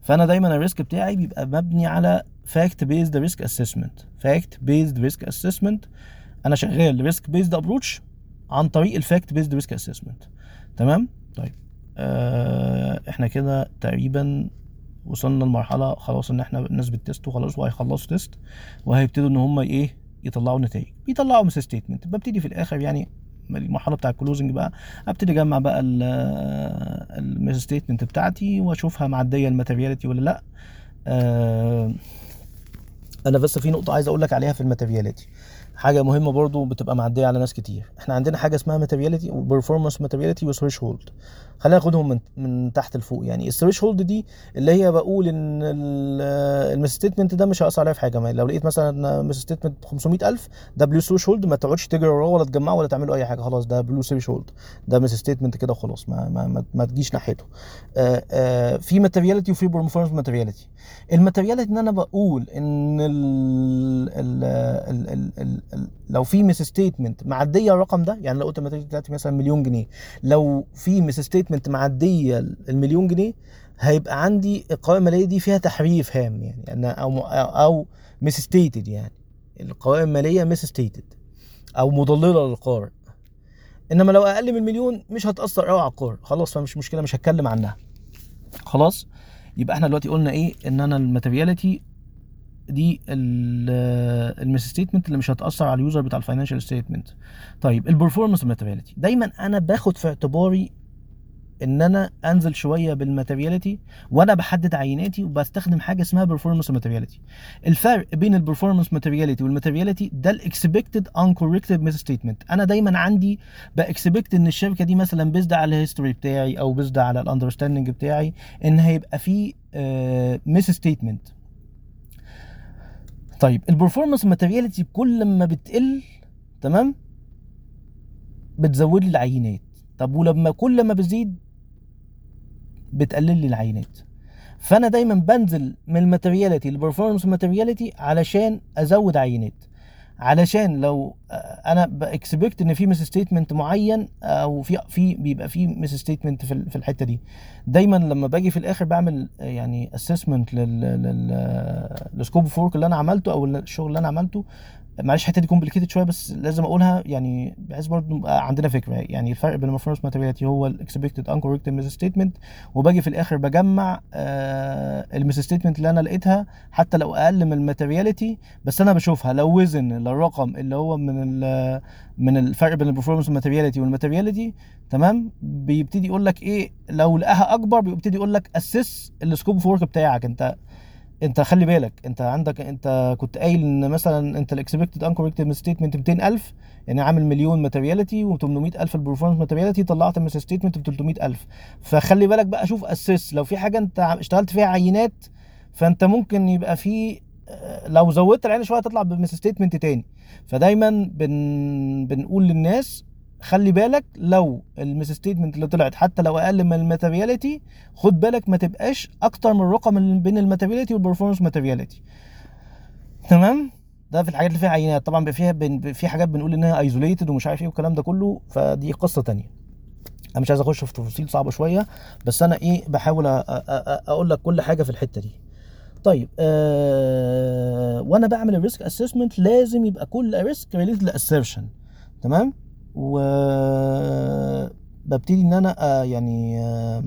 فأنا دايما ال risk بتاعي بيبقى مبني على fact based risk assessment fact based risk assessment أنا شغال risk based approach عن طريق ال fact based risk assessment تمام؟ طيب. آه إحنا كده تقريبا وصلنا لمرحلة خلاص إن إحنا الناس ب test وخلاص وهيخلصوا test وهيبتدوا إن هم إيه يطلعوا نتائج. بيطلعوا misstatement ببتدي في الآخر يعني المرحلة بتاع ال closing بقى أبتدي أجمع بقى ال misstatement بتاعتي وأشوفها معدية ال materiality ولا لأ. آه أنا بس في نقطة عايز أقول لك عليها في ال materiality حاجة مهمة برضو بتبقى معدية على ناس كتير. إحنا عندنا حاجة اسمها materiality و performance materiality و threshold خلينا ناخدهم من من تحت لفوق. يعني ال threshold دي اللي هي بقول إن ال misstatement ده مش هيأثر عليها في حاجة. لو لقيت مثلا statement 500000 ده below threshold ما تقعدش تجري وراه ولا تجمعه ولا تعملوا أي حاجة. خلاص ده below threshold ده misstatement كده وخلاص. ما, ما, ما, ما تجيش ناحيته. آآ آآ في materiality وفي performance materiality ال materiality إن أنا بقول إن ال لو في misstatement معدية الرقم ده يعني لو قلت بتاعتي مثلا مليون جنيه. لو في misstatement معدية المليون جنيه هيبقى عندي القوائم المالية دي فيها تحريف هام يعني أنا أو أو misstated يعني. القوائم المالية misstated أو مضللة للقارئ. إنما لو أقل من مليون مش هتأثر قوي على القارئ. خلاص فمش مشكلة مش هتكلم عنها. خلاص؟ يبقى إحنا دلوقتي قلنا إيه؟ إن أنا ال materiality دي ال misstatement اللي مش هتأثر على ال user بتاع ال financial statement. طيب ال performance materiality دايما أنا باخد في اعتباري إن أنا أنزل شوية بال materiality وأنا بحدد عيناتي وبستخدم حاجة اسمها performance materiality الفرق بين ال performance materiality وال materiality ده ال expected uncorrected misstatement أنا دايما عندي ب expect إن الشركة دي مثلا based على ال history بتاعي أو based على ال understanding بتاعي إن هيبقى في misstatement طيب ال performance materiality كل ما بتقل تمام؟ بتزود لي العينات. طب ولما كل ما بزيد بتقلل لي العينات. فأنا دايما بنزل من ال materiality لل performance materiality علشان أزود عينات. علشان لو أنا ب expect إن في misstatement معين أو في في بيبقى في misstatement في في الحتة دي. دايما لما باجي في الآخر بعمل يعني assessment لل لل scope of work اللي أنا عملته أو الشغل اللي أنا عملته. معلش الحته دي complicated شوية بس لازم أقولها. يعني بحيث برضه عندنا فكرة. يعني الفرق بين ال performance materiality هو ال expected uncorrected misstatement وباجي في الآخر بجمع آه ال misstatement اللي أنا لقيتها حتى لو أقل من ال materiality بس أنا بشوفها لو within الرقم اللي هو من من الفرق بين ال performance materiality وال materiality تمام؟ بيبتدي يقول لك إيه لو لقاها أكبر بيبتدي يقول لك assess ال scope of work بتاعك أنت. انت خلي بالك انت عندك انت كنت قايل إن مثلا انت ال expected uncorrected statement 200000 يعني عامل مليون materiality و800000 ال performance materiality طلعت misstatement ب 300000 فخلي بالك بقى شوف assess لو في حاجة انت اشتغلت فيها عينات فانت ممكن يبقى في لو زودت العين شوية تطلع ب misstatement تاني. فدايما بن بنقول للناس خلي بالك لو ال misstatement اللي طلعت حتى لو أقل من ال materiality خد بالك ما تبقاش أكتر من الرقم بين ال materiality وال performance materiality تمام؟ ده في الحاجات اللي فيها عينات. طبعا فيها بن... في حاجات بنقول إنها isolated ومش عارف إيه والكلام ده كله فدي قصة تانية. أنا مش عايز أخش في تفاصيل صعبة شوية بس أنا إيه بحاول. أقول لك كل حاجة في الحتة دي. طيب آه... وأنا بعمل ال risk assessment لازم يبقى كل risk related ل assertion تمام؟ و ببتدي إن أنا آه يعني آه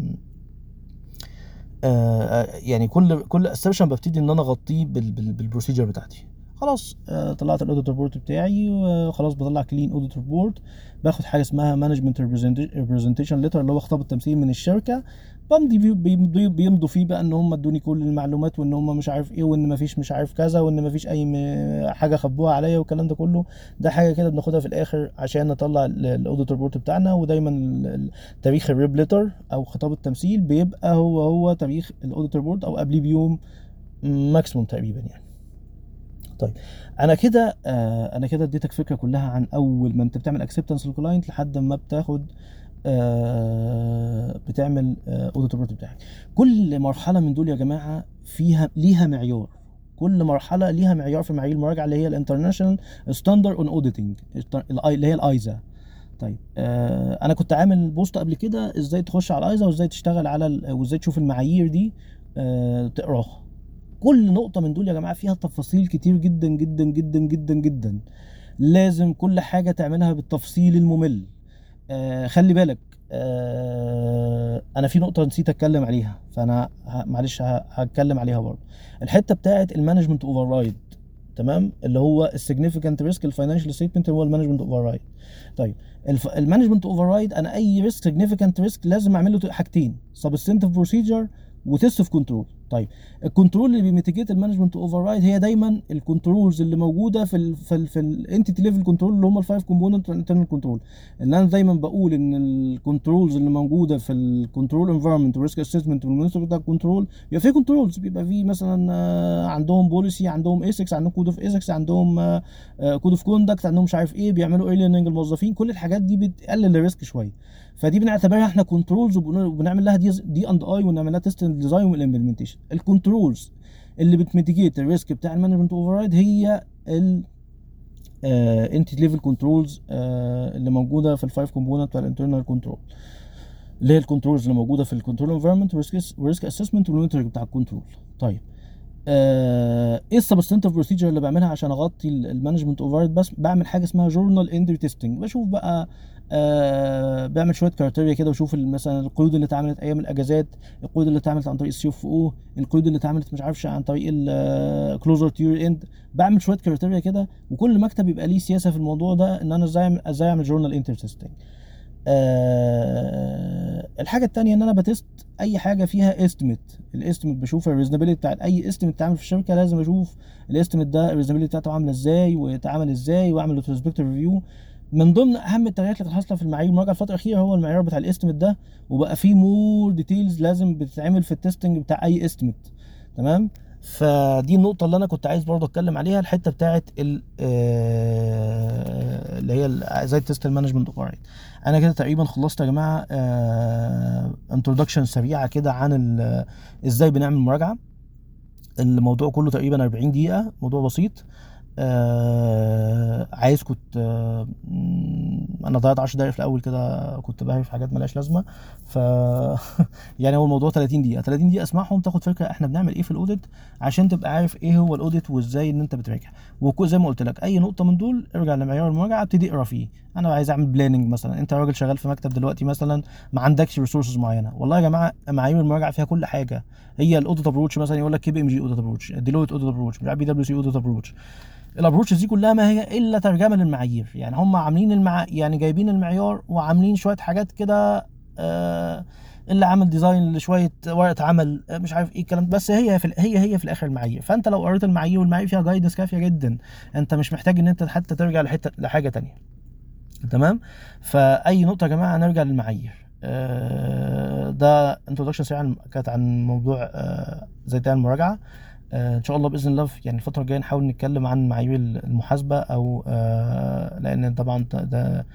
آه يعني كل كل assertion ببتدي إن أنا أغطيه بال procedure بتاعتي. خلاص طلعت ال audit report بتاعي وخلاص بطلع clean audit report باخد حاجة اسمها management representation letter اللي هو خطاب التمثيل من الشركة. بمضي بيمضوا بيمضوا فيه بقى إن هم ادوني كل المعلومات وإن هم مش عارف إيه وإن مفيش مش عارف كذا وإن مفيش أي حاجة خبوها عليا والكلام ده كله. ده حاجة كده بناخدها في الآخر عشان نطلع ال audit report بتاعنا. ودايما تاريخ ال rep letter أو خطاب التمثيل بيبقى هو هو تاريخ ال audit report أو قبليه بيوم maximum تقريبا يعني. طيب أنا كده آه أنا كده اديتك فكرة كلها عن أول ما أنت بتعمل acceptance لل client لحد ما بتاخد بتعمل audit report بتاعك. كل مرحلة من دول يا جماعة فيها ليها معيار. كل مرحلة ليها معيار في معايير المراجعة اللي هي ال international standard on auditing اللي هي ال ISA طيب آه أنا كنت عامل post قبل كده إزاي تخش على ال ISA وإزاي تشتغل على وإزاي تشوف المعايير دي آه تقراها. كل نقطة من دول يا جماعة فيها تفاصيل كتير جدا جدا جدا جدا جدا. لازم كل حاجة تعملها بالتفصيل الممل. آه خلي بالك آه أنا في نقطة نسيت أتكلم عليها فأنا معلش هتكلم عليها برضه. الحتة بتاعت ال management override تمام؟ اللي هو ال significant risk ال financial statement هو ال management override طيب ال management override أنا أي risk significant risk لازم اعمل له حاجتين substantive procedure و test of control طيب ال control اللي بي mitigate ال management override هي دايما ال controls اللي موجودة في ال في في ال entity level control اللي هم ال five component ال internal control إن أنا دايما بقول إن ال controls اللي موجودة في ال control environment و risk assessment وال monitor بتاع ال control بيبقى في controls بيبقى في مثلا آه، عندهم policy عندهم ethics عندهم code of ethics عندهم code of conduct عندهم مش عارف إيه بيعملوا learning الموظفين كل الحاجات دي بتقلل ال risk شوية. فدي بنعتبرها إحنا controls وبنعمل لها دي D and I ونعمل لها test design وال implementation ال controls اللي بت mitigate ال risk بتاع ال management override هي ال entity level controls اللي موجودة في ال five component بتاع ال internal control اللي هي ال controls اللي موجودة في ال control environment و risk assessment وال monitoring بتاع ال control طيب آه إيه ال substantive procedure اللي بعملها عشان اغطي ال management override بعمل حاجة اسمها journal entry testing بشوف بقى آه بعمل شوية criteria كده واشوف مثلا القيود اللي اتعملت أيام الأجازات القيود اللي اتعملت عن طريق ال CF أو القيود اللي اتعملت مش عارفش عن طريق ال closer to end بعمل شوية criteria كده وكل مكتب يبقى ليه سياسة في الموضوع ده إن أنا إزاي إزاي أعمل journal entry testing آه الحاجة الثانية إن أنا ب test أي حاجة فيها estimate ال estimate بشوف ال reasonability بتاعت أي estimate اتعمل في الشركة لازم أشوف ال estimate ده ال reasonability بتاعته عاملة إزاي واتعمل إزاي وأعمل retrospective review من ضمن أهم التغييرات اللي كانت حاصله في المعايير المراجعة الفترة الأخيرة هو المعيار بتاع ال estimate ده وبقى فيه more details لازم بتتعمل في ال testing بتاع أي estimate تمام؟ فدي النقطة اللي أنا كنت عايز برضه أتكلم عليها الحتة بتاعت ال اللي هي زي ال test ال management override أنا كده تقريبا خلصت يا جماعة introduction سريعة كده عن إزاي بنعمل مراجعة. الموضوع كله تقريبا 40 دقيقة موضوع بسيط. آه عايز كنت آه أنا ضيعت 10 دقايق في الأول كده كنت بهري في حاجات ملهاش لازمة. ف يعني هو الموضوع 30 دقيقة. 30 دقيقة اسمعهم تاخد فكرة إحنا بنعمل إيه في ال audit عشان تبقى عارف إيه هو الأوديت وإزاي إن أنت بتراجع. وزي ما قلت لك أي نقطة من دول ارجع لمعيار المراجعة أبتدي اقرأ فيه. أنا عايز أعمل planning مثلا. أنت راجل شغال في مكتب دلوقتي مثلا ما عندكش resources معينة. والله يا جماعة معايير المراجعة فيها كل حاجة. هي ال audit approach مثلا يقول لك KPMG audit approach Deloitte audit approach مش عارف PwC audit approach ال approaches دي كلها ما هي إلا ترجمة للمعايير. يعني هم عاملين المع... يعني جايبين المعيار وعاملين شوية حاجات كده آه اللي عامل design لشوية ورقة عمل مش عارف إيه الكلام بس هي في هي هي في الآخر المعايير. فأنت لو قريت المعايير والمعايير فيها guidance كافية جدا أنت مش محتاج إن أنت حتى ترجع لحته لحاجة تانية. تمام؟ فأي نقطة يا جماعة نرجع للمعايير. آه ده introduction سريع كانت عن موضوع آه زي المراجعة. آه إن شاء الله بإذن الله يعني الفترة الجاية نحاول نتكلم عن معايير المحاسبة أو آه لأن طبعا ده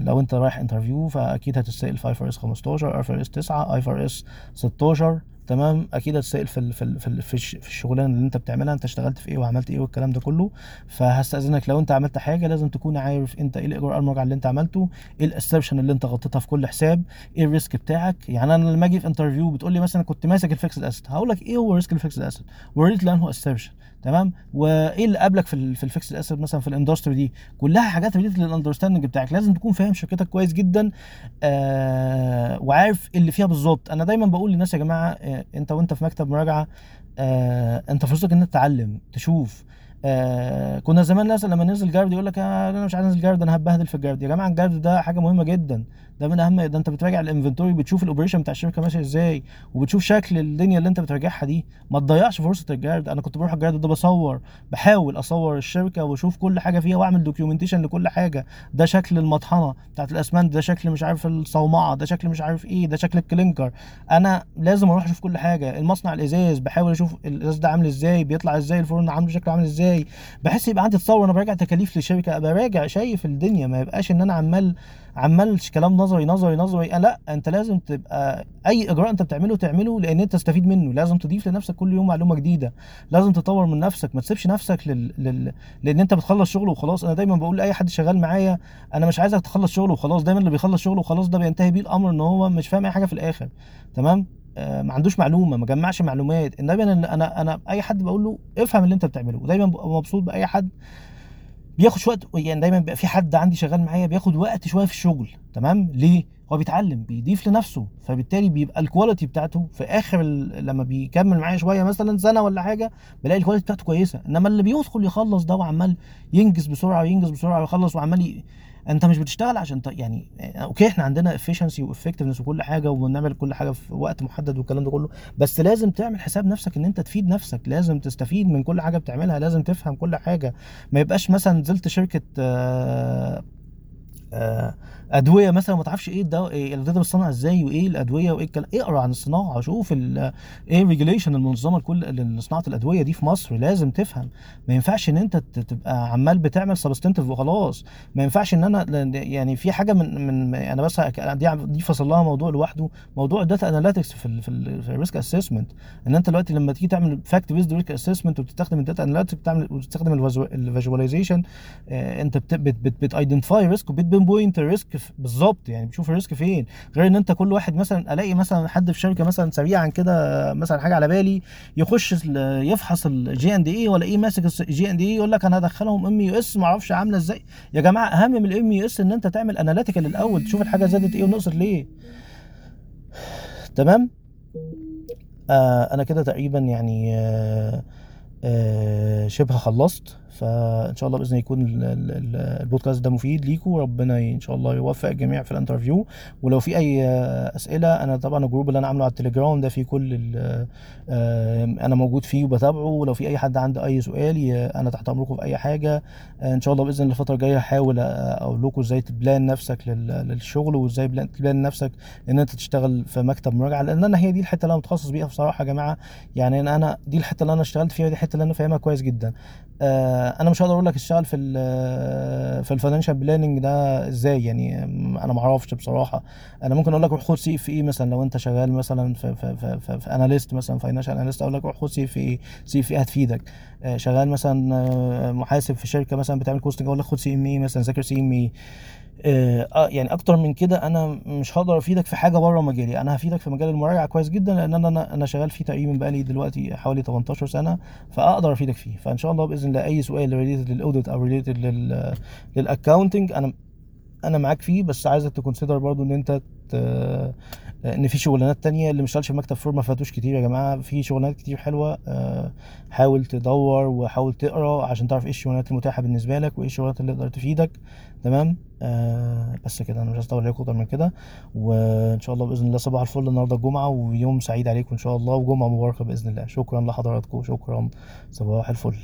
لو أنت رايح interview فأكيد هتتسال في اي ار اس 15 اف ار اس 9 اي ار اس 16 تمام؟ أكيد هتسال في في في, في, الشغلانة اللي أنت بتعملها أنت اشتغلت في إيه وعملت إيه والكلام ده كله. فهستأذنك لو أنت عملت حاجة لازم تكون عارف أنت إيه الاجراء المراجعه اللي أنت عملته إيه ال assertion اللي أنت غطيتها في كل حساب إيه ال risk بتاعك. يعني أنا لما أجي في interview بتقول لي مثلا كنت ماسك ال fixed asset هقول لك إيه هو risk ال fixed asset؟ related لأنهي assertion تمام؟ وإيه اللي قابلك في في ال fixed asset مثلا في ال industry دي؟ كلها حاجات related لل understanding بتاعك. لازم تكون فاهم شركتك كويس جدا آه وعارف اللي فيها بالظبط. أنا دايما بقول للناس يا جماعة آه انت وانت في مكتب مراجعة آه انت فرصتك ان انت تتعلم تشوف. آه كنا زمان مثلا لما ننزل جرد يقول لك آه أنا مش عايز انزل جرد أنا هبهدل في الجرد يا جماعة الجرد ده حاجة مهمة جدا. ده من أهم ده أنت بتراجع ال inventory بتشوف ال operation بتاع الشركة ماشي إزاي وبتشوف شكل الدنيا اللي أنت بتراجعها دي. ما تضيعش فرصة الجرد أنا كنت بروح الجرد ده بصور بحاول أصور الشركة وأشوف كل حاجة فيها وأعمل documentation لكل حاجة. ده شكل المطحنة بتاعت الأسمنت ده شكل مش عارف الصومعة ده شكل مش عارف إيه ده شكل الكلينكر. أنا لازم أروح أشوف كل حاجة. المصنع الإزاز بحاول أشوف الإزاز ده عامل إزاي بيطلع إزاي الفرن عامله شكله عامل إزاي. بحس يبقى عندي تصور أنا براجع تكاليف للشركة أبقى راجع شايف الدنيا. ما يبقاش إن أنا عمال عمال كلام نظري نظري نظري. لا انت لازم تبقى أي إجراء أنت بتعمله تعمله لأن أنت تستفيد منه. لازم تضيف لنفسك كل يوم معلومة جديدة. لازم تطور من نفسك. ما تسيبش نفسك لل... لل... لأن أنت بتخلص شغل وخلاص. أنا دايما بقول لأي حد شغال معايا أنا مش عايزك تخلص شغل وخلاص. دايما اللي بيخلص شغل وخلاص ده بينتهي بيه الأمر إن هو مش فاهم أي حاجة في الآخر. تمام؟ آه ما عندوش معلومة ما جمعش معلومات. دايما أنا أنا أي حد بقول له افهم اللي أنت بتعمله. ودايما ببقى مبسوط بأي حد بياخد وقت يعني دايما بيبقى في حد عندي شغال معايا بياخد وقت شوية في الشغل تمام؟ ليه؟ هو بيتعلم بيضيف لنفسه فبالتالي بيبقى ال quality بتاعته في آخر لما بيكمل معايا شوية مثلا سنة ولا حاجة بلاقي ال quality بتاعته كويسة. إنما اللي بيدخل يخلص ده وعمال ينجز بسرعة وينجز بسرعة ويخلص وعمال ي... انت مش بتشتغل عشان ت... يعني okay إحنا عندنا efficiency و effectiveness وكل حاجة وبنعمل كل حاجة في وقت محدد والكلام ده كله بس لازم تعمل حساب نفسك ان انت تفيد نفسك لازم تستفيد من كل حاجة بتعملها لازم تفهم كل حاجة. ما يبقاش مثلا نزلت شركة آه آه، ادويه مثلا ما تعرفش إيه الدواء إيه الأدوية بتصنع إزاي وإيه الأدوية وإيه الكلام اقرأ عن الصناعة شوف إيه ال regulation المنظمة لكل لصناعة الأدوية دي في مصر لازم تفهم. ما ينفعش إن أنت تبقى عمال بتعمل substantive وخلاص. ما ينفعش إن أنا يعني في حاجة من من أنا بس دي دي فصل لها موضوع لوحده. موضوع ال data analytics في في ال في ال risk assessment إن أنت دلوقتي لما تيجي تعمل fact based risk assessment وبتستخدم ال data analytics بتعمل وبتستخدم ال visualization أنت بت بت بت risk وبت pinpoint ال risk بالظبط يعني بتشوف ال risk فين؟ غير إن أنت كل واحد مثلا ألاقي مثلا حد في شركة مثلا سريعا كده مثلا حاجة على بالي يخش يفحص الجي اند اي ولا إيه ماسك الجي اند اي يقول لك أنا هدخلهم MUS ما أعرفش عاملة إزاي. يا جماعة أهم من ال MUS إن أنت تعمل analytical الأول تشوف الحاجة زادت إيه ونقصت ليه. تمام؟ آه أنا كده تقريبا يعني آه آه شبه خلصت. فإن شاء الله بإذن يكون ال- ال- ال- البودكاست ده مفيد ليكم وربنا إن شاء الله يوفق الجميع في ال interview. ولو في أي آه، أسئلة أنا طبعا ال group اللي أنا عامله على التليجرام ده فيه كل ال- آه، أنا موجود فيه وبتابعه. ولو في أي حد عنده أي سؤال أنا تحت أمركم في أي حاجة. آه، إن شاء الله بإذن الفترة الجاية هحاول آه، أقول لكم إزاي ت plan نفسك لل- للشغل وإزاي plan- ت plan نفسك إن أنت تشتغل في مكتب مراجعة. لأن أنا هي دي الحتة اللي أنا متخصص بيها بصراحة يا جماعة. يعني أنا دي الحتة اللي أنا اشتغلت فيها دي الحتة اللي أنا فاهمها كويس جدا. آه، أنا مش هقدر أقول لك اشتغل في ال في ال financial planning ده إزاي يعني أنا ما أعرفش بصراحة. أنا ممكن أقول لك روح خد CFA مثلا لو أنت شغال مثلا في في في, في, في analyst مثلا financial analyst أقول لك روح خد سي إف اي سي إف اي هتفيدك. آه، شغال مثلا آه، محاسب في شركة مثلا بتعمل costing أقول لك خد CMA مثلا ذاكر CMA آه آه، يعني أكتر من كده أنا مش هقدر أفيدك في حاجة بره مجالي. أنا هفيدك في مجال المراجعة كويس جدا لأن أنا أنا شغال فيه تقريبا بقالي دلوقتي حوالي 18 سنة فأقدر أفيدك فيه. فإن شاء الله بإذن الله أي سؤال related لل audit أو related لل لل accounting أنا أنا معاك فيه بس عايزك ت consider برضو إن أنت ت... إن في شغلانات تانية اللي مش في مكتب firm ما فاتوش كتير يا جماعة. في شغلانات كتير حلوة آه، حاول تدور وحاول تقرأ عشان تعرف إيه الشغلانات المتاحة بالنسبة لك وإيه الشغلانات اللي تقدر تفيدك. تمام؟ آه بس كده أنا مش هطول عليكم أكتر من كده. وإن شاء الله بإذن الله صباح الفل النهارده الجمعة ويوم سعيد عليكم إن شاء الله وجمعة مباركة بإذن الله. شكرا لحضراتكم شكرا. صباح الفل.